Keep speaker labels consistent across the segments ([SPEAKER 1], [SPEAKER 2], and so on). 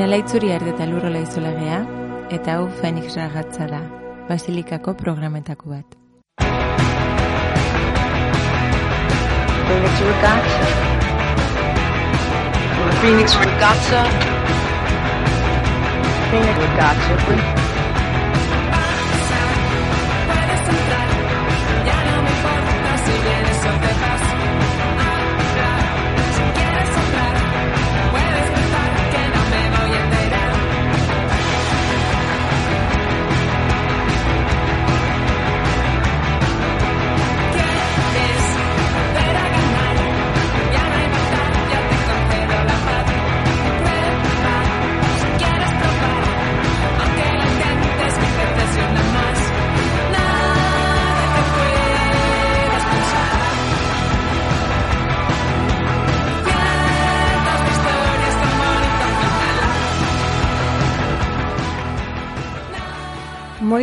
[SPEAKER 1] Jon Alaitzuri erdeta lurrola izolegea, eta hau Fenix ragatza da, Basilikako programetako bat.
[SPEAKER 2] Phoenix Regatta. Phoenix Regatta. Phoenix Regatta.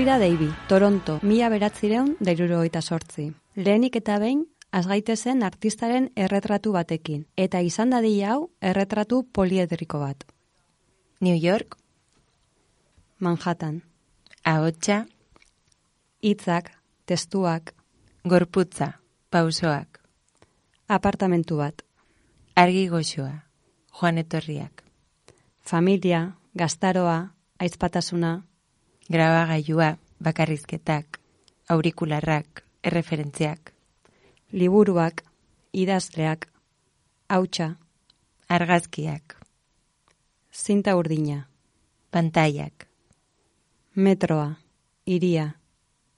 [SPEAKER 3] Moira Davy, Toronto, mila beratzireun dairuro sortzi. Lehenik eta behin, azgaitezen artistaren erretratu batekin, eta izan dadia hau erretratu poliedriko bat.
[SPEAKER 1] New York,
[SPEAKER 3] Manhattan,
[SPEAKER 1] Ahotsa,
[SPEAKER 3] hitzak, testuak,
[SPEAKER 1] Gorputza, Pausoak,
[SPEAKER 3] apartamentu bat,
[SPEAKER 1] Argi goxoa, Joan etorriak,
[SPEAKER 3] familia, gaztaroa, aizpatasuna,
[SPEAKER 1] Grabagailua, bakarrizketak, aurikularrak, erreferentziak,
[SPEAKER 3] liburuak, idazleak, hautsa,
[SPEAKER 1] argazkiak,
[SPEAKER 3] zinta urdina,
[SPEAKER 1] pantaiak,
[SPEAKER 3] metroa, iria,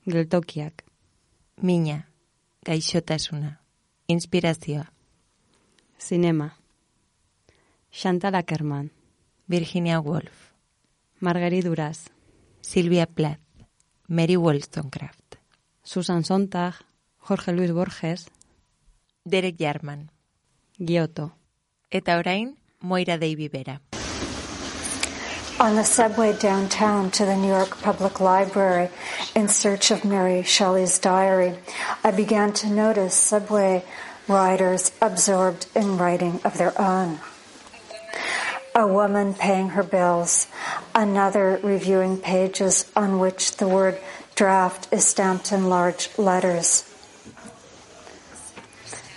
[SPEAKER 3] geltokiak,
[SPEAKER 1] mina, gaixotasuna, inspirazioa,
[SPEAKER 3] zinema, Chantal Ackerman,
[SPEAKER 1] Virginia Woolf,
[SPEAKER 3] Marguerite Duras,
[SPEAKER 1] Silvia Plath, Mary Wollstonecraft,
[SPEAKER 3] Susan Sontag, Jorge Luis Borges,
[SPEAKER 1] Derek Jarman,
[SPEAKER 3] Giotto.
[SPEAKER 1] eta orain Moira Davy bera.
[SPEAKER 4] On the subway downtown to the New York Public Library in search of Mary Shelley's diary, I began to notice subway riders absorbed in writing of their own. A woman paying her bills, another reviewing pages on which the word draft is stamped in large letters.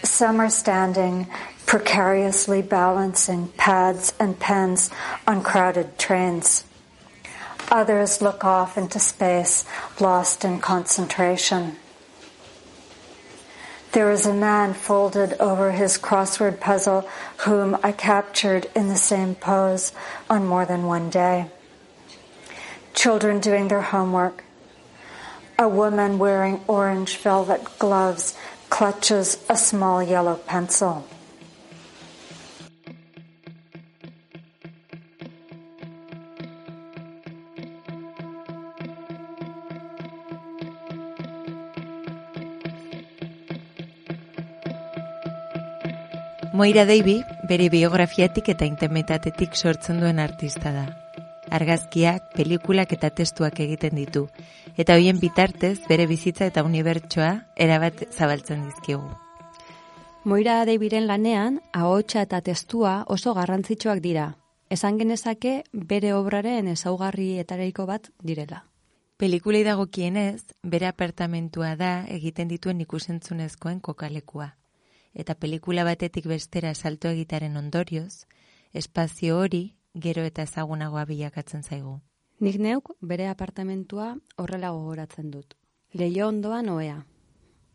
[SPEAKER 4] Some are standing precariously balancing pads and pens on crowded trains. Others look off into space, lost in concentration. There is a man folded over his crossword puzzle whom I captured in the same pose on more than one day. Children doing their homework. A woman wearing orange velvet gloves clutches a small yellow pencil.
[SPEAKER 1] Moira Davy bere biografiatik eta intimitatetik sortzen duen artista da. Argazkiak, pelikulak eta testuak egiten ditu, eta hoien bitartez bere bizitza eta unibertsoa erabat zabaltzen dizkigu.
[SPEAKER 3] Moira Daviren lanean, ahotsa eta testua oso garrantzitsuak dira. Esan genezake bere obraren ezaugarrietareiko bat direla.
[SPEAKER 1] Pelikulei dagokienez, bere apartamentua da egiten dituen ikusentzunezkoen kokalekua. Eta pelikula batetik bestera salto egitaren ondorioz, espazio hori gero eta ezagunagoa bilakatzen zaigu.
[SPEAKER 3] Nik neuk bere apartamentua horrela gogoratzen dut. Leio ondoan oea.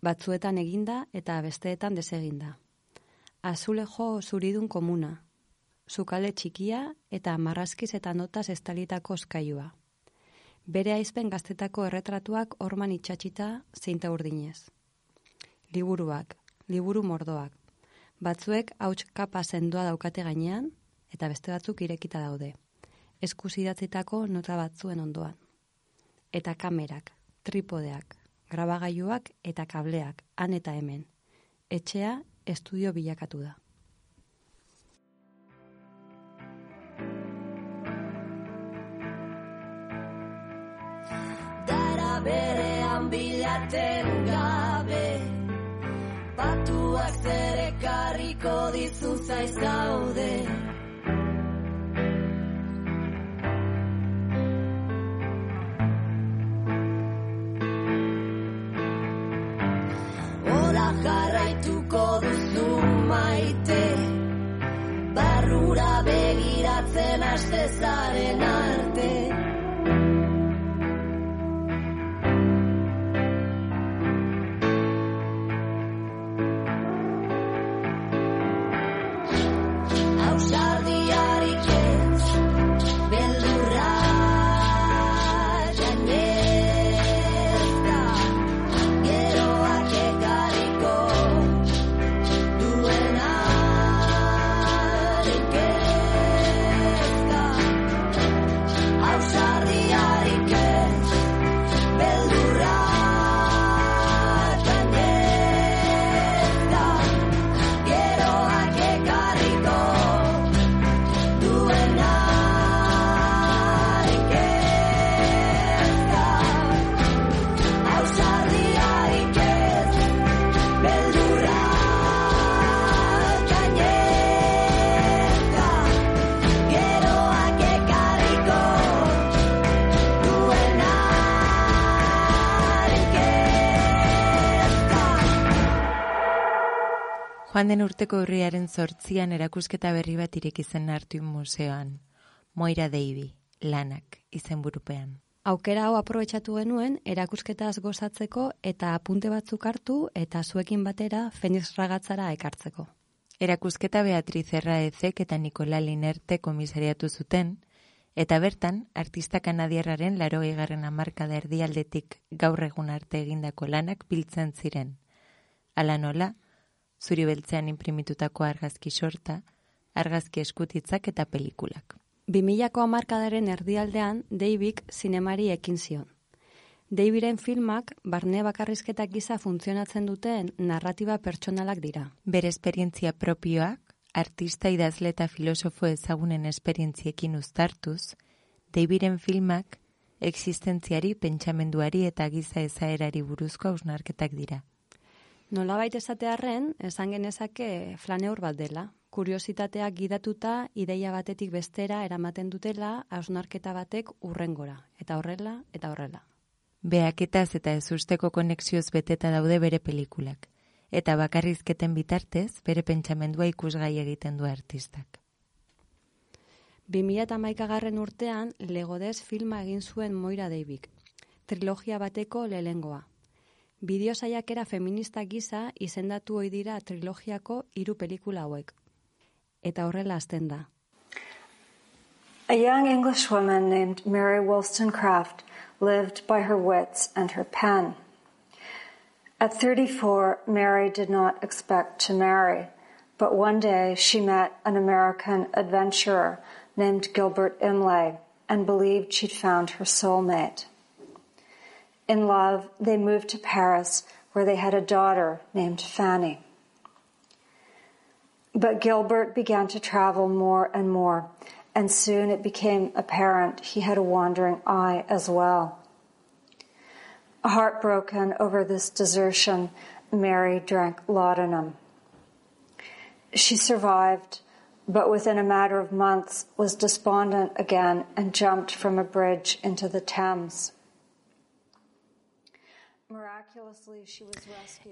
[SPEAKER 3] Batzuetan eginda eta besteetan deseginda. Azulejo zuridun komuna. Zukale txikia eta marrazkiz eta notaz estalitako oskailua. Bere aizpen gaztetako erretratuak orman itxatxita zeinta urdinez. Liburuak, liburu mordoak. Batzuek hauts kapa sendoa daukate gainean, eta beste batzuk irekita daude. Eskuz idatzitako nota batzuen ondoan. Eta kamerak, tripodeak, grabagailuak eta kableak, han eta hemen. Etxea estudio bilakatu da.
[SPEAKER 5] Dara berean bilaten Batuak zere karriko dizu zaiz
[SPEAKER 1] Joan den urteko urriaren zortzian erakusketa berri bat ireki zen Artuin Museoan. Moira Deibi, lanak, izenburupean.
[SPEAKER 3] Aukera hau aprobetxatu genuen erakusketaz gozatzeko eta apunte batzuk hartu eta zuekin batera Fenix ragatzara ekartzeko.
[SPEAKER 1] Erakusketa Beatriz Erraezek eta Nikola Linerte komisariatu zuten, eta bertan, artista kanadiarraren laro egarren amarkada erdialdetik gaur egun arte egindako lanak biltzen ziren. Ala nola, zuri beltzean imprimitutako argazki sorta, argazki eskutitzak eta pelikulak.
[SPEAKER 3] 2000ko hamarkadaren erdialdean David zinemari ekin zion. Daviren filmak barne bakarrizketak gisa funtzionatzen duten narratiba pertsonalak dira.
[SPEAKER 1] Bere esperientzia propioak, artista idazle eta filosofo ezagunen esperientziekin uztartuz, Daviren filmak existentziari, pentsamenduari eta giza ezaerari buruzko hausnarketak dira.
[SPEAKER 3] Nolabait esatearren, esan genezake flaneur bat dela. Kuriositateak gidatuta, ideia batetik bestera eramaten dutela, hausnarketa batek urrengora. Eta horrela, eta horrela.
[SPEAKER 1] Beaketaz eta ezusteko konexioz beteta daude bere pelikulak, eta bakarrizketen bitartez bere pentsamendua ikusgai egiten du artistak.
[SPEAKER 3] 2008 garren urtean, Legodez filma egin zuen Moira David. Trilogia bateko lehengoa. Bideo saiakera feminista gisa izendatu ohi dira trilogiako hiru pelikula hauek. Eta horrela hasten da.
[SPEAKER 4] A young English woman named Mary Wollstonecraft lived by her wits and her pen. At 34, Mary did not expect to marry, but one day she met an American adventurer named Gilbert Imlay and believed she'd found her soulmate. In love, they moved to Paris, where they had a daughter named Fanny. But Gilbert began to travel more and more, and soon it became apparent he had a wandering eye as well. Heartbroken over this desertion, Mary drank laudanum. She survived, but within a matter of months was despondent again and jumped from a bridge into the Thames.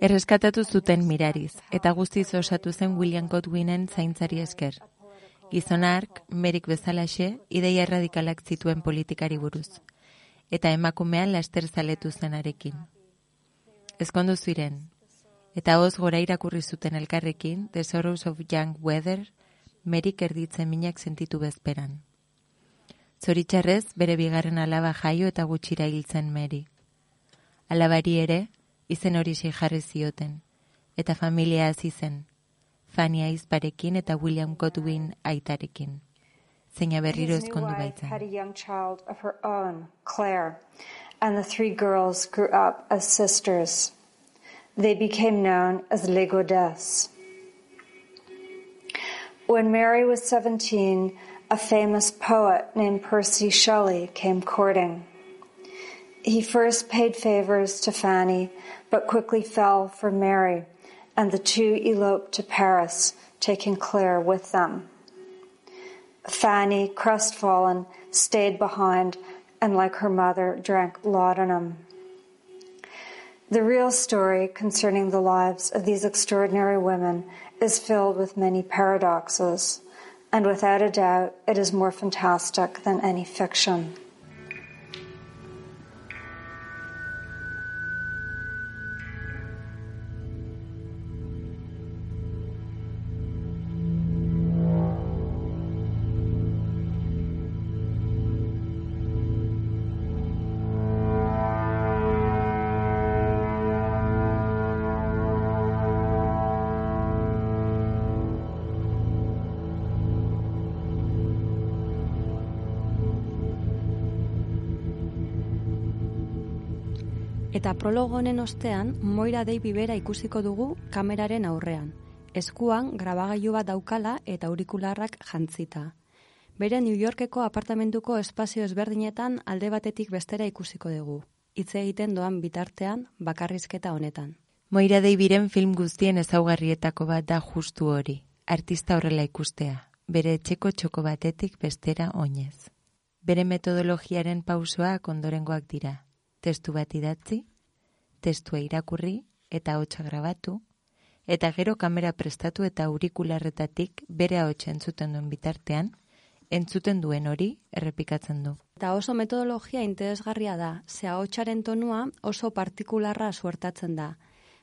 [SPEAKER 1] Erreskatatu zuten mirariz, eta guztiz osatu zen William Godwinen zaintzari esker. Gizona hark, merik bezalaxe, ideia erradikalak zituen politikari buruz. Eta emakumean laster zaletu zenarekin. Ezkondu ziren, eta hoz gora irakurri zuten elkarrekin, The Sorrows of Young Weather, merik erditzen minak sentitu bezperan. Zoritxarrez, bere bigarren alaba jaio eta gutxira hiltzen meri. Alabari ere, izen hori jarri zioten, eta familia hasi zen, Fanny aizparekin eta William Godwin aitarekin. Zeina berriro ezkondu baitzen.
[SPEAKER 4] had a young child of her own, Claire, and the three girls grew up as sisters. They became known as Les Godesses. When Mary was 17, a famous poet named Percy Shelley came courting. He first paid favors to Fanny, but quickly fell for Mary, and the two eloped to Paris, taking Claire with them. Fanny, crestfallen, stayed behind and, like her mother, drank laudanum. The real story concerning the lives of these extraordinary women is filled with many paradoxes, and without a doubt, it is more fantastic than any fiction.
[SPEAKER 3] Eta prologo honen ostean, Moira Dei bibera ikusiko dugu kameraren aurrean. Eskuan grabagailu bat daukala eta aurikularrak jantzita. Bere New Yorkeko apartamentuko espazio ezberdinetan alde batetik bestera ikusiko dugu. Hitz egiten doan bitartean bakarrizketa honetan.
[SPEAKER 1] Moira Deibiren film guztien ezaugarrietako bat da justu hori. Artista horrela ikustea, bere etxeko txoko batetik bestera oinez. Bere metodologiaren pausoak ondorengoak dira. Testu bat idatzi, testua irakurri eta hotsa grabatu, eta gero kamera prestatu eta aurikularretatik bere ahotsa entzuten duen bitartean, entzuten duen hori errepikatzen du.
[SPEAKER 3] Eta oso metodologia interesgarria da, ze ahotsaren tonua oso partikularra suertatzen da.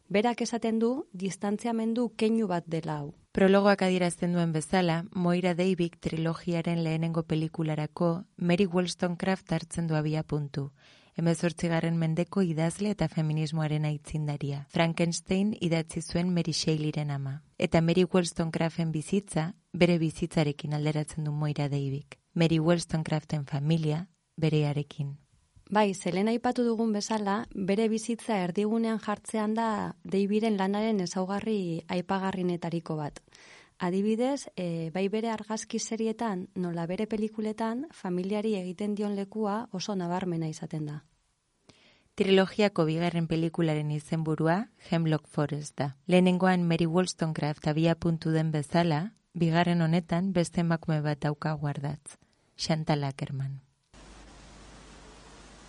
[SPEAKER 3] Berak esaten du, distantziamendu keinu bat dela hau.
[SPEAKER 1] Prologoak adierazten duen bezala, Moira Deivik trilogiaren lehenengo pelikularako Mary Wollstonecraft hartzen du abia puntu. Hemezortzigarren mendeko idazle eta feminismoaren aitzindaria. Frankenstein idatzi zuen Mary Shelleyren ama. Eta Mary Wollstonecraften bizitza, bere bizitzarekin alderatzen du Moira Deivik. Mary Wollstonecraften familia, berearekin.
[SPEAKER 3] Bai, zelen aipatu dugun bezala, bere bizitza erdigunean jartzean da Deibiren lanaren ezaugarri aipagarrinetariko bat. Adibidez, e, bai bere argazki serietan, nola bere pelikuletan, familiari egiten dion lekua oso nabarmena izaten da.
[SPEAKER 1] Trilogiako bigarren pelikularen izenburua Hemlock Forest da. Lehenengoan Mary Wollstonecraft abia puntu den bezala, bigarren honetan beste emakume bat dauka guardatz. Chantal Ackerman.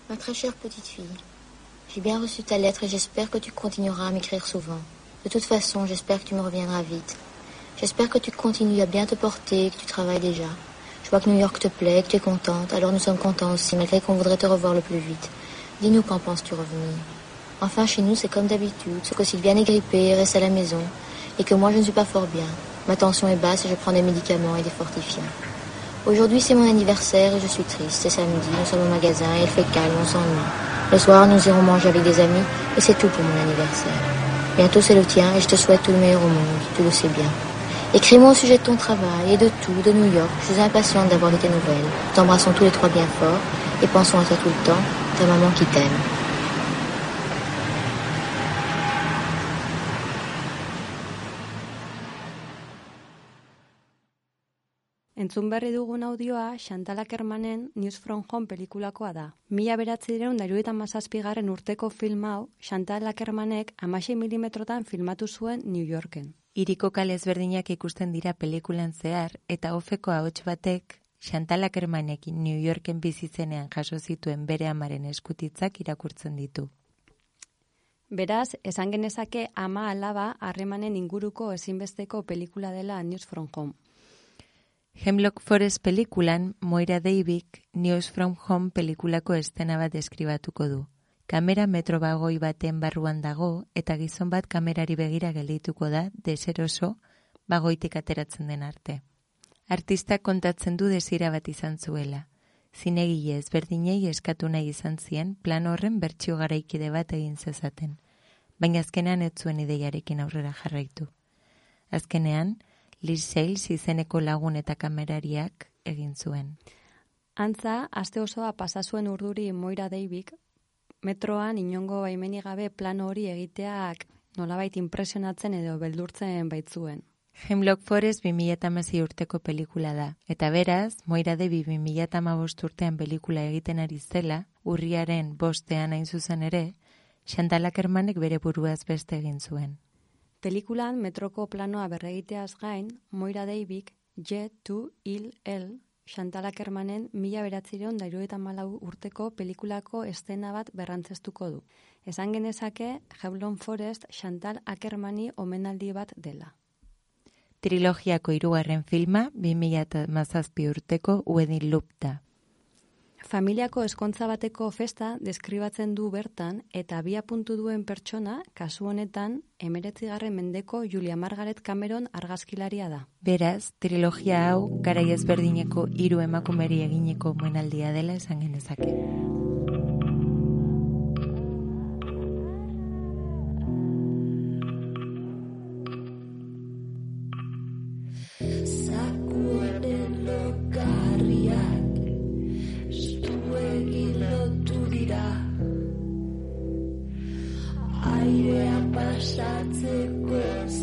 [SPEAKER 6] Ma très chère petite fille, j'ai bien reçu ta lettre et j'espère que tu continueras à m'écrire souvent. De toute façon, j'espère que tu me reviendras vite. J'espère que tu continues à bien te porter que tu travailles déjà. Je vois que New York te plaît, que tu es contente, alors nous sommes contents aussi, malgré qu'on voudrait te revoir le plus vite. Dis-nous quand penses-tu revenir Enfin, chez nous, c'est comme d'habitude, sauf que Sylviane est grippée reste à la maison, et que moi, je ne suis pas fort bien. Ma tension est basse et je prends des médicaments et des fortifiants. Aujourd'hui, c'est mon anniversaire et je suis triste. C'est samedi, nous sommes au magasin et il fait calme, on s'ennuie. Le soir, nous irons manger avec des amis et c'est tout pour mon anniversaire. Bientôt, c'est le tien et je te souhaite tout le meilleur au monde, tu le sais bien. Écris-moi au sujet de ton travail et de tout, de New York. Je suis impatiente d'avoir de tes nouvelles. T'embrassons tous les trois bien fort et pensons à toi tout le temps. Ta maman qui t'aime.
[SPEAKER 3] Entzun berri dugun audioa Chantal Ackermanen News from Home pelikulakoa da. Mila beratzireun daruetan mazazpigarren urteko film hau Chantal Ackermanek amasei milimetrotan filmatu zuen New Yorken.
[SPEAKER 1] Iriko kale ezberdinak ikusten dira pelikulan zehar eta ofeko ahots batek Chantal Ackermanekin New Yorken bizitzenean jaso zituen bere amaren eskutitzak irakurtzen ditu.
[SPEAKER 3] Beraz, esan genezake ama alaba harremanen inguruko ezinbesteko pelikula dela News from Home.
[SPEAKER 1] Hemlock Forest pelikulan Moira Deivik News from Home pelikulako estena bat deskribatuko du. Kamera metro bagoi baten barruan dago eta gizon bat kamerari begira geldituko da deseroso bagoitik ateratzen den arte. Artistak kontatzen du desira bat izan zuela. Zinegile ezberdinei eskatu nahi izan zien plan horren bertsio garaikide bat egin zezaten. Baina azkenean ez zuen ideiarekin aurrera jarraitu. Azkenean, Liz Sales izeneko lagun eta kamerariak egin zuen.
[SPEAKER 3] Antza, aste osoa pasa zuen urduri Moira Deivik, metroan inongo baimenik gabe plano hori egiteak nolabait impresionatzen edo beldurtzen baitzuen.
[SPEAKER 1] Hemlock Forest 2008 urteko pelikula da, eta beraz, Moira Debi 2008 urtean pelikula egiten ari zela, urriaren bostean hain zuzen ere, Xantalak hermanek bere buruaz beste egin zuen.
[SPEAKER 3] Pelikulan metroko planoa berregiteaz gain, Moira Deibik J2IL Xantal Akermanen mila beratzireon da irueta malau urteko pelikulako estena bat berrantzestuko du. Esan genezake, Heblon Forest Xantal Akermani omenaldi bat dela.
[SPEAKER 1] Trilogiako hirugarren filma, 2000 mazazpi urteko Wedding Loop da.
[SPEAKER 3] Familiako eskontza bateko festa deskribatzen du bertan eta abia puntu duen pertsona, kasu honetan, emeretzigarren mendeko Julia Margaret Cameron argazkilaria da.
[SPEAKER 1] Beraz, trilogia hau garai ezberdineko hiru emakumeri egineko omenaldia dela esan genezake.
[SPEAKER 5] 把傻子
[SPEAKER 3] 惯。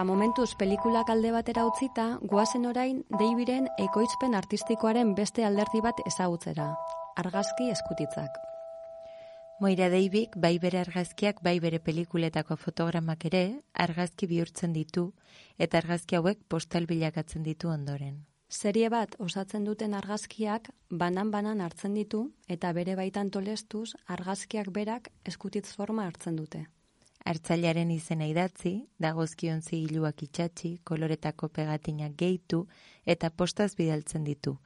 [SPEAKER 3] Ba momentuz pelikulak alde batera utzita, guazen orain Daviren ekoitzpen artistikoaren beste alderdi bat ezagutzera. Argazki eskutitzak.
[SPEAKER 1] Moira Deibik bai bere argazkiak bai bere pelikuletako fotogramak ere argazki bihurtzen ditu eta argazki hauek postal bilakatzen ditu ondoren.
[SPEAKER 3] Serie bat osatzen duten argazkiak banan-banan hartzen ditu eta bere baitan tolestuz argazkiak berak eskutitz forma hartzen dute.
[SPEAKER 1] Hartzailearen izena idatzi, dagozkion zigiluak itxatxi, koloretako pegatinak gehitu eta postaz bidaltzen ditu,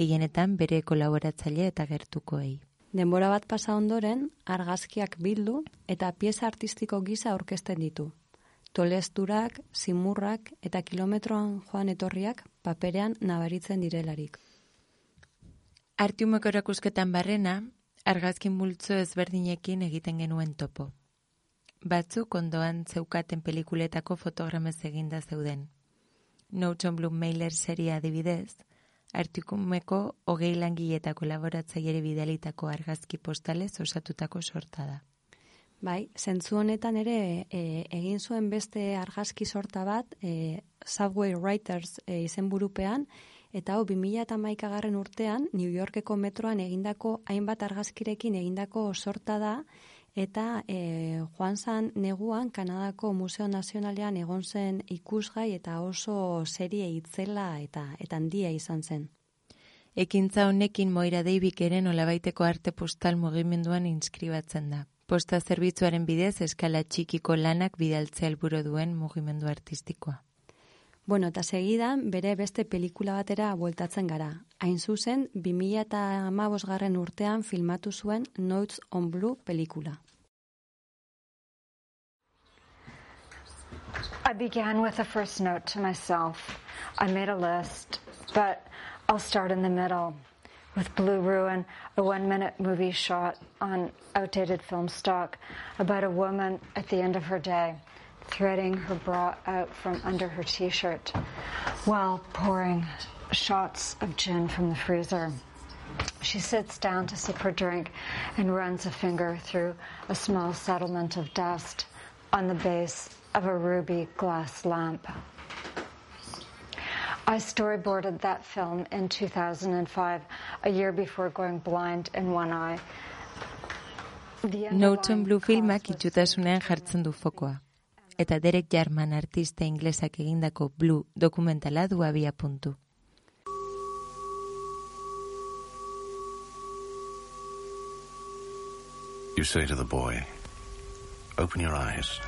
[SPEAKER 1] gehienetan bere kolaboratzaile eta gertukoei.
[SPEAKER 3] Denbora bat pasa ondoren, argazkiak bildu eta pieza artistiko gisa aurkezten ditu. Tolesturak, simurrak eta kilometroan joan etorriak paperean nabaritzen direlarik.
[SPEAKER 1] Artiumeko erakusketan barrena, argazkin multzo ezberdinekin egiten genuen topo. Batzuk ondoan zeukaten pelikuletako fotogramez eginda zeuden. Notes on Blue Mailer seria adibidez, artikumeko hogei langile eta kolaboratzaileari bidalitako argazki postalez osatutako sorta da.
[SPEAKER 3] Bai, zentzu honetan ere e, egin zuen beste argazki sorta bat, e, Subway Writers e, izenburupean, eta hau 2008 garren urtean New Yorkeko metroan egindako hainbat argazkirekin egindako sorta da, eta e, joan zan neguan Kanadako Museo Nazionalean egon zen ikusgai eta oso serie itzela eta, eta handia izan zen.
[SPEAKER 1] Ekintza honekin Moira Deibik ere nolabaiteko arte postal mugimenduan inskribatzen da. Posta zerbitzuaren bidez eskala txikiko lanak bidaltzea helburu duen mugimendu artistikoa.
[SPEAKER 3] Bueno, eta segidan bere beste pelikula batera bueltatzen gara. Hain zuzen, 2008 garren urtean filmatu zuen Notes on Blue pelikula.
[SPEAKER 4] I began with a first note to myself. I made a list, but I'll start in the middle with Blue Ruin, a one minute movie shot on outdated film stock about a woman at the end of her day threading her bra out from under her t shirt while pouring shots of gin from the freezer. She sits down to sip her drink and runs a finger through a small settlement of dust on the base of a ruby glass lamp. I storyboarded that film in 2005, a year before going blind in one eye. The
[SPEAKER 1] Noten Blue
[SPEAKER 4] underlying
[SPEAKER 1] filmak
[SPEAKER 4] cause was
[SPEAKER 1] itxutasunean jartzen du fokoa. Eta Derek Jarman artista inglesak egindako Blue dokumentala du abia puntu.
[SPEAKER 7] You say to the boy, Open your eyes.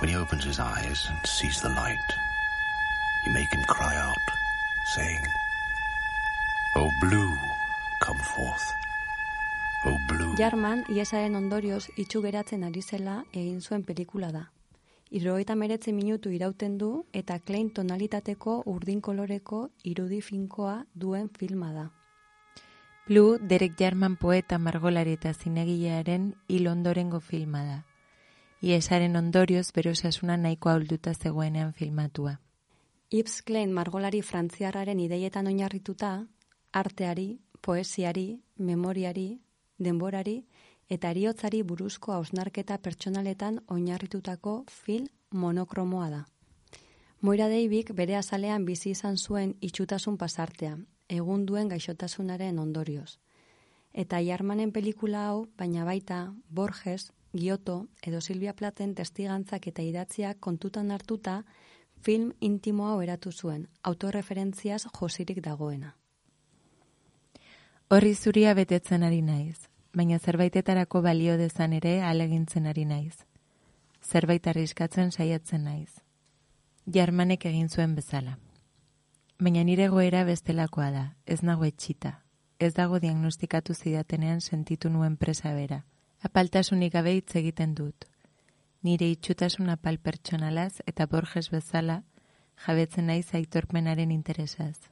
[SPEAKER 7] When he opens his eyes and sees the light, you make him cry out, saying, Oh, blue, come forth. Oh, blue.
[SPEAKER 3] Jarman, iesaren ondorioz itxu geratzen ari zela egin zuen pelikula da. Irogeita meretzi minutu irauten du eta klein tonalitateko urdin koloreko irudi finkoa duen filma da.
[SPEAKER 1] Blue, Derek Jarman poeta margolari eta zinegilearen hil ondorengo filma da. Iesaren ondorioz berosasuna nahiko ahulduta zegoenean filmatua.
[SPEAKER 3] Yves Klein margolari frantziarraren ideietan oinarrituta, arteari, poesiari, memoriari, denborari eta eriotzari buruzko hausnarketa pertsonaletan oinarritutako film monokromoa da. Moira Deibik bere azalean bizi izan zuen itxutasun pasartea, egun duen gaixotasunaren ondorioz. Eta Jarmanen pelikula hau, baina baita Borges, Giotto edo Silvia Platen testigantzak eta idatziak kontutan hartuta film intimo hau eratu zuen, autorreferentziaz josirik dagoena.
[SPEAKER 1] Horri zuria betetzen ari naiz, baina zerbaitetarako balio dezan ere alegintzen ari naiz. Zerbait arriskatzen saiatzen naiz. Jarmanek egin zuen bezala. Baina nire goera bestelakoa da, ez nago etxita. Ez dago diagnostikatu zidatenean sentitu nuen presa bera. Apaltasunik gabe hitz egiten dut. Nire itxutasun apal pertsonalaz eta Borges bezala jabetzen naiz aitorpenaren interesaz.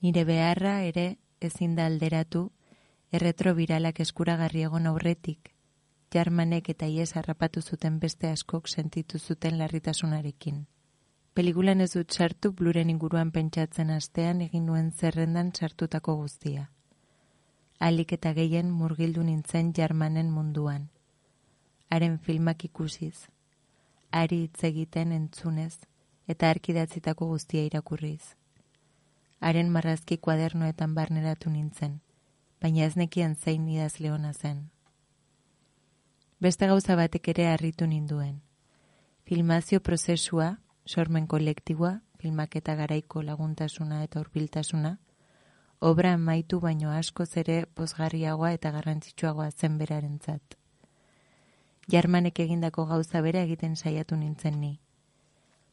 [SPEAKER 1] Nire beharra ere ezin da alderatu erretrobiralak eskuragarri egon aurretik, jarmanek eta ies harrapatu zuten beste askok sentitu zuten larritasunarekin. Pelikulan ez dut sartu bluren inguruan pentsatzen astean egin nuen zerrendan sartutako guztia. Alik eta gehien murgildu nintzen jarmanen munduan. Haren filmak ikusiz, ari hitz egiten entzunez eta arkidatzitako guztia irakurriz. Haren marrazki kuadernoetan barneratu nintzen, baina ez nekian zein idaz leona zen. Beste gauza batek ere harritu ninduen. Filmazio prozesua, sormen kolektiboa, filmaketa garaiko laguntasuna eta hurbiltasuna, obra amaitu baino askoz ere pozgarriagoa eta garrantzitsuagoa zen berarentzat. Jarmanek egindako gauza bera egiten saiatu nintzen ni.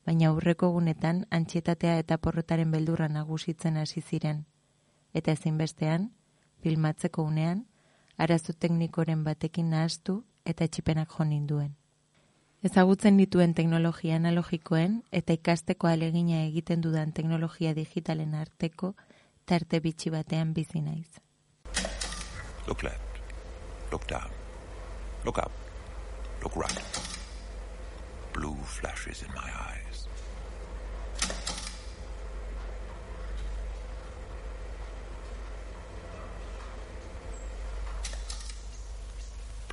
[SPEAKER 1] Baina aurreko gunetan antxietatea eta porrotaren beldurra nagusitzen hasi ziren. Eta ezinbestean, filmatzeko unean, arazo teknikoren batekin nahastu eta etxipenak jo ninduen. Ezagutzen dituen teknologia analogikoen eta ikasteko alegina egiten dudan teknologia digitalen arteko tarte bitxi batean bizi naiz.
[SPEAKER 7] Look left. Look down. Look up. Look right. Blue flashes in my eyes.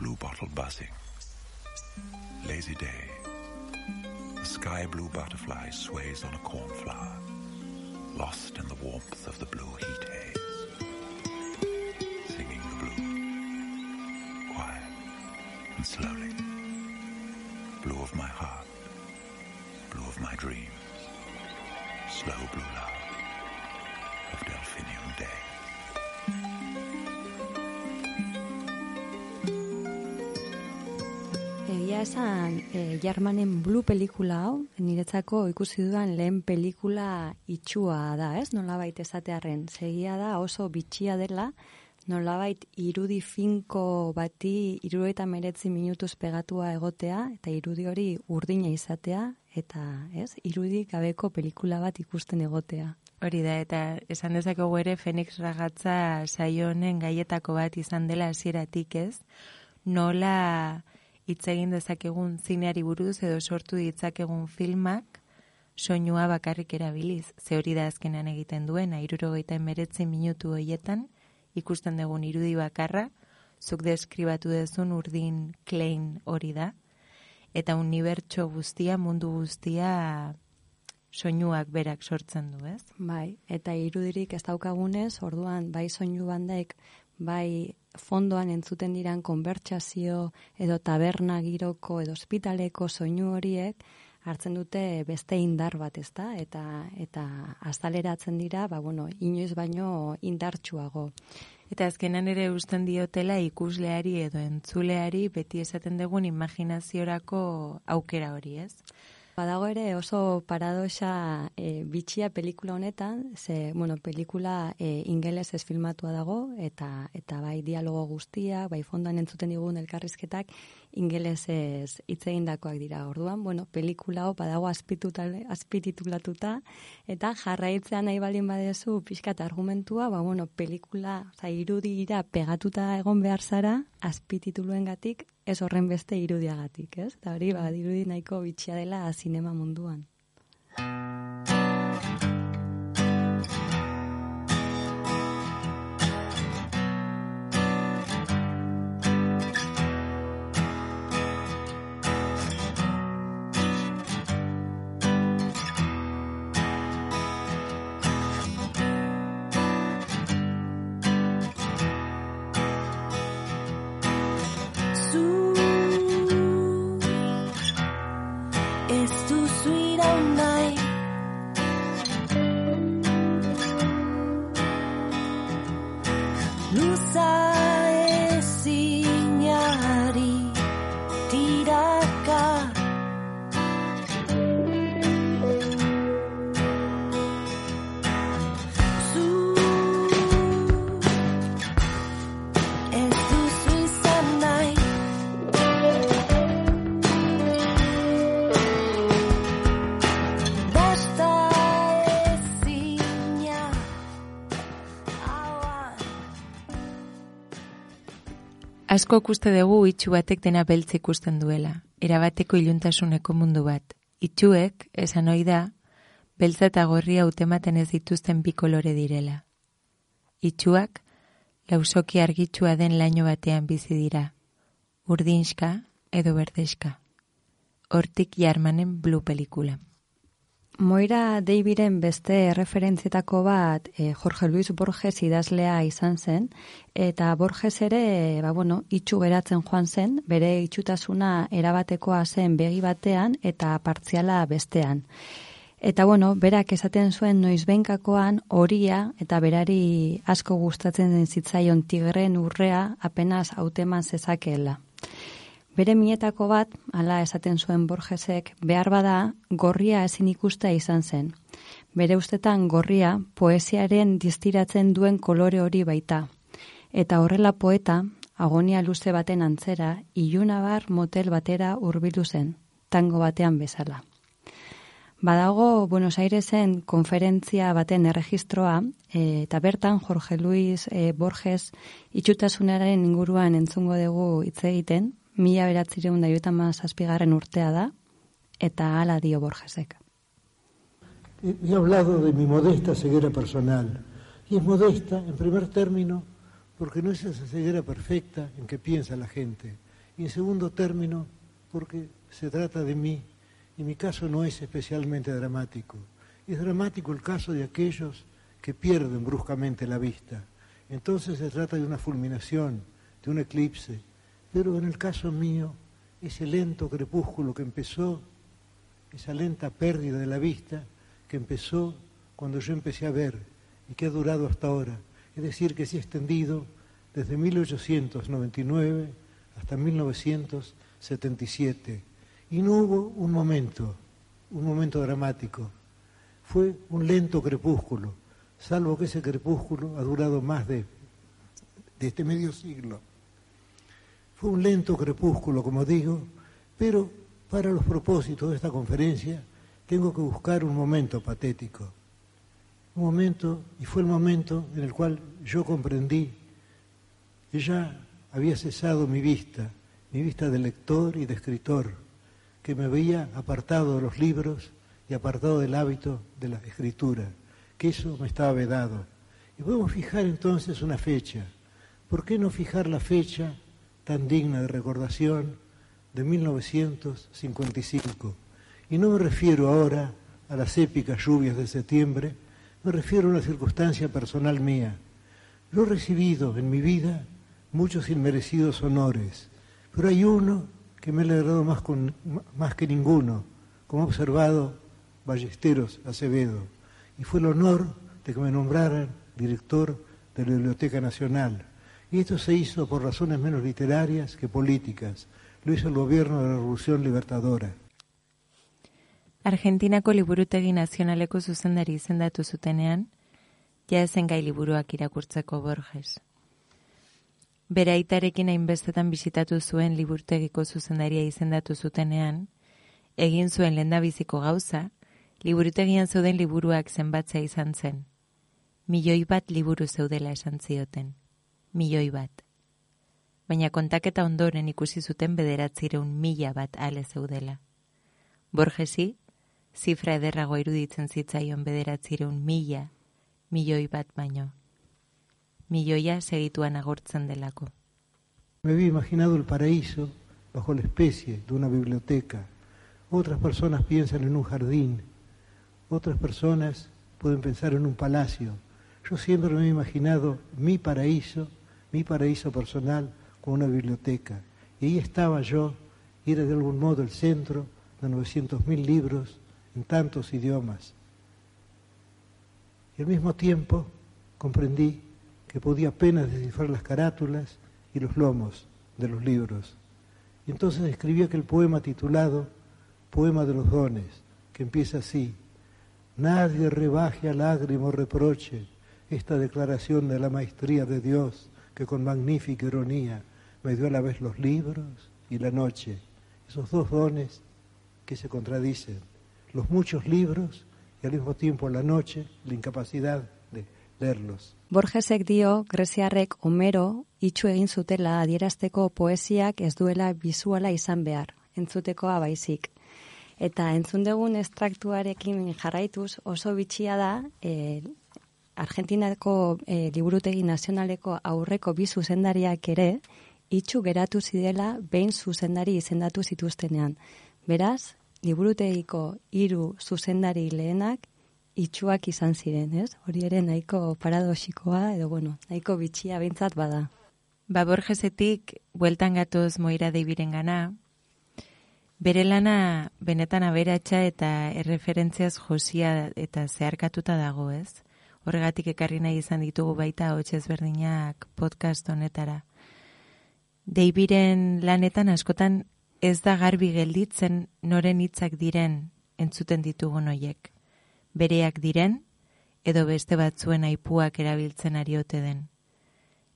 [SPEAKER 7] blue bottle buzzing. Lazy day. The sky blue butterfly sways on a cornflower, lost in the warmth of the blue heat haze. Singing the blue, quiet and slowly. Blue of my heart, blue of my dreams,
[SPEAKER 3] e, Jarmanen Blue pelikula hau, niretzako ikusi dudan lehen pelikula itxua da, ez? Nolabait esatearren, segia da oso bitxia dela, nolabait irudi finko bati irudi eta meretzi minutuz pegatua egotea, eta irudi hori urdina izatea, eta ez, irudi gabeko pelikula bat ikusten egotea.
[SPEAKER 1] Hori da, eta esan dezakegu ere Fenix Ragatza saio honen gaietako bat izan dela hasieratik ez, nola hitz egin dezakegun zineari buruz edo sortu ditzakegun filmak soinua bakarrik erabiliz. Ze hori da azkenan egiten duen, airurogeita emeretzi minutu hoietan, ikusten dugun irudi bakarra, zuk deskribatu dezun urdin klein hori da, eta unibertso guztia, mundu guztia soinuak berak sortzen du, ez?
[SPEAKER 3] Bai, eta irudirik ez daukagunez, orduan bai soinu bandek, bai fondoan entzuten diran konbertsazio edo taberna giroko edo ospitaleko soinu horiek hartzen dute beste indar bat, ezta? Eta eta azaleratzen dira, ba bueno, inoiz baino indartsuago.
[SPEAKER 1] Eta azkenan ere usten diotela ikusleari edo entzuleari beti esaten dugun imaginaziorako aukera hori, ez?
[SPEAKER 3] Badago ere oso paradoxa e, bitxia pelikula honetan, ze, bueno, pelikula e, ingelesez filmatua dago, eta eta bai dialogo guztia, bai fondoan entzuten digun elkarrizketak, ingelesez hitz egindakoak dira. Orduan, bueno, pelikula hau badago azpititulatuta, eta jarraitzean nahi balin badezu pixkat argumentua, ba, bueno, pelikula, oza, irudira pegatuta egon behar zara, azpitituluengatik ez horren beste irudiagatik, ez? Eta hori, ba, irudi nahiko bitxia dela zinema munduan.
[SPEAKER 1] Asko ikuste dugu itxu batek dena beltz ikusten duela, erabateko iluntasuneko mundu bat. Itxuek, esan ohi da, beltza eta gorria utematen ez dituzten bi kolore direla. Itxuak, lausoki argitsua den laino batean bizi dira, urdinska edo berdeska. Hortik jarmanen blue pelikula.
[SPEAKER 3] Moira Daviren beste referentzietako bat e, Jorge Luis Borges idazlea izan zen, eta Borges ere, ba, bueno, itxu geratzen joan zen, bere itxutasuna erabatekoa zen begi batean eta partziala bestean. Eta bueno, berak esaten zuen noizbenkakoan horia eta berari asko gustatzen den zitzaion tigren urrea apenas hauteman zezakeela. Bere mietako bat, hala esaten zuen Borgesek, behar bada gorria ezin ikusta izan zen. Bere ustetan gorria poesiaren distiratzen duen kolore hori baita. Eta horrela poeta, agonia luze baten antzera, ilunabar motel batera hurbildu zen, tango batean bezala. Badago Buenos Airesen konferentzia baten erregistroa, e, eta bertan Jorge Luis e, Borges itxutasunaren inguruan entzungo dugu hitz egiten, mila beratzireun da joetan zazpigarren urtea da, eta hala dio Borgesek.
[SPEAKER 8] He hablado de mi modesta ceguera personal. Y es modesta, en primer término, porque no es esa ceguera perfecta en que piensa la gente. Y en segundo término, porque se trata de mí, y mi caso no es especialmente dramático. Es dramático el caso de aquellos que pierden bruscamente la vista. Entonces se trata de una fulminación, de un eclipse. Pero en el caso mío, ese lento crepúsculo que empezó, esa lenta pérdida de la vista que empezó cuando yo empecé a ver y que ha durado hasta ahora. Es decir, que se ha extendido desde 1899 hasta 1977. Y no hubo un momento, un momento dramático. Fue un lento crepúsculo, salvo que ese crepúsculo ha durado más de, de este medio siglo. Fue un lento crepúsculo, como digo, pero para los propósitos de esta conferencia tengo que buscar un momento patético. Un momento, y fue el momento en el cual yo comprendí que ya había cesado mi vista, mi vista de lector y de escritor, que me veía apartado de los libros y apartado del hábito de la escritura, que eso me estaba vedado. Y podemos fijar entonces una fecha. ¿Por qué no fijar la fecha tan digna de recordación de 1955? Y no me refiero ahora a las épicas lluvias de septiembre, me refiero a una circunstancia personal mía. Yo he recibido en mi vida muchos inmerecidos honores, pero hay uno que me ha alegrado más, con, más que ninguno, como ha observado Ballesteros Acevedo, y fue el honor de que me nombraran director de la Biblioteca Nacional. Y esto se hizo por razones menos literarias que políticas. Lo hizo el gobierno de la Revolución Libertadora.
[SPEAKER 1] Argentinako liburutegi nazionaleko zuzendari izendatu zutenean, ja ezen gai liburuak irakurtzeko Borges. Bere aitarekin hainbestetan bisitatu zuen liburtegiko zuzendaria izendatu zutenean, egin zuen lendabiziko gauza, liburutegian zeuden liburuak zenbatzea izan zen. Milioi bat liburu zeudela esan zioten. Milioi bat. Baina kontaketa ondoren ikusi zuten bederatzireun mila bat ale zeudela. Borgesi, zifra ederrago iruditzen zitzaion bederatzireun mila, milioi bat baino. Milloia segituan agortzen delako.
[SPEAKER 8] Me había imaginado el paraíso bajo la especie de una biblioteca. Otras personas piensan en un jardín, otras personas pueden pensar en un palacio. Yo siempre me he imaginado mi paraíso, mi paraíso personal, como una biblioteca. Y ahí estaba yo, y era de algún modo el centro de 900.000 libros en tantos idiomas. Y al mismo tiempo comprendí que podía apenas descifrar las carátulas y los lomos de los libros. Y entonces escribí aquel poema titulado Poema de los Dones, que empieza así. Nadie rebaje a lágrimo reproche esta declaración de la maestría de Dios que con magnífica ironía me dio a la vez los libros y la noche, esos dos dones que se contradicen, los muchos libros y al mismo tiempo la noche, la incapacidad de leerlos.
[SPEAKER 3] Borgesek dio Greziarrek Homero itxu egin zutela adierazteko poesiak ez duela bizuala izan behar, entzutekoa baizik. Eta entzun dugun estraktuarekin jarraituz oso bitxia da e, Argentinako e, liburutegi nazionaleko aurreko bi zuzendariak ere itxu geratu zidela behin zuzendari izendatu zituztenean. Beraz, liburutegiko hiru zuzendari lehenak itxuak izan ziren, ez? Hori ere nahiko paradoxikoa edo bueno, nahiko bitxia behintzat bada.
[SPEAKER 1] Ba Borgesetik bueltan gatoz Moira Deibiren gana, bere lana benetan aberatsa eta erreferentziaz josia eta zeharkatuta dago, ez? Horregatik ekarri nahi izan ditugu baita hots ezberdinak podcast honetara. Deibiren lanetan askotan ez da garbi gelditzen noren hitzak diren entzuten ditugun hoiek. Bereak diren edo beste batzuen aipuak erabiltzen ari ote den.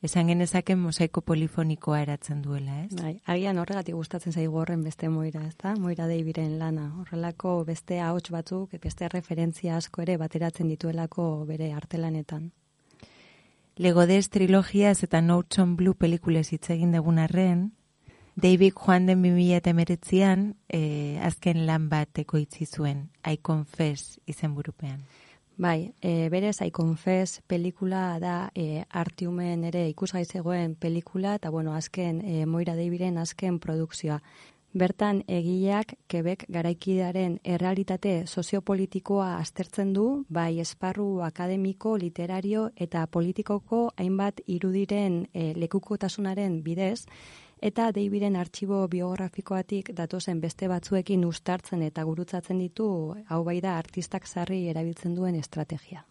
[SPEAKER 1] Esan genezaken mosaiko polifonikoa eratzen duela, ez?
[SPEAKER 3] Bai, agian horregatik gustatzen zaigu horren beste moira, ezta? Moira Deibiren lana. Horrelako beste ahots batzuk, beste referentzia asko ere bateratzen dituelako bere artelanetan.
[SPEAKER 1] Legodez trilogiaz eta Notes on Blue pelikulez hitz egin dugun arren, David joan den 2019an eh, azken lan bat ekoitzi zuen, I Confess izenburupean.
[SPEAKER 3] Bai, e, berez, I Confess pelikula da e, artiumen ere ikusgai zegoen pelikula, eta bueno, azken, e, Moira Daviren azken produkzioa. Bertan, egileak Quebec garaikidearen errealitate soziopolitikoa aztertzen du, bai esparru akademiko, literario eta politikoko hainbat irudiren e, lekukotasunaren bidez, eta Daviden artxibo biografikoatik datozen beste batzuekin ustartzen eta gurutzatzen ditu, hau bai da artistak sarri erabiltzen duen estrategia.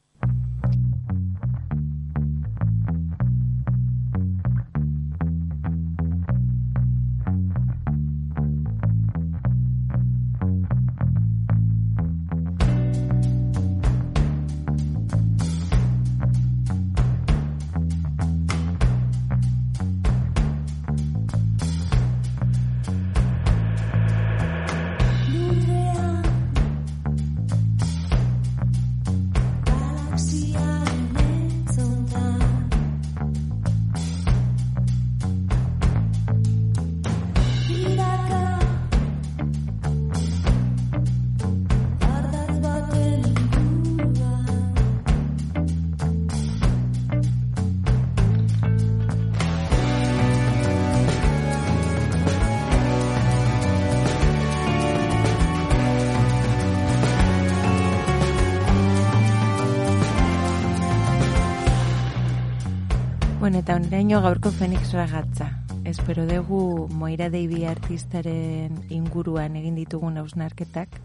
[SPEAKER 1] Eta oneraino gaurko Fenix ragatza. Espero dugu Moira Deibi artistaren inguruan egin ditugun hausnarketak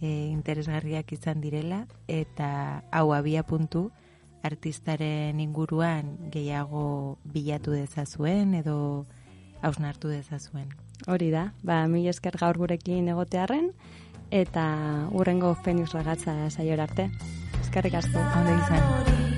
[SPEAKER 1] e, interesgarriak izan direla eta hau abia puntu artistaren inguruan gehiago bilatu dezazuen edo hausnartu dezazuen.
[SPEAKER 3] Hori da, ba, mi esker gaur gurekin egotearren, eta urrengo Fenix ragatza saiora arte. Eskerrik asko.
[SPEAKER 1] Ondo izan.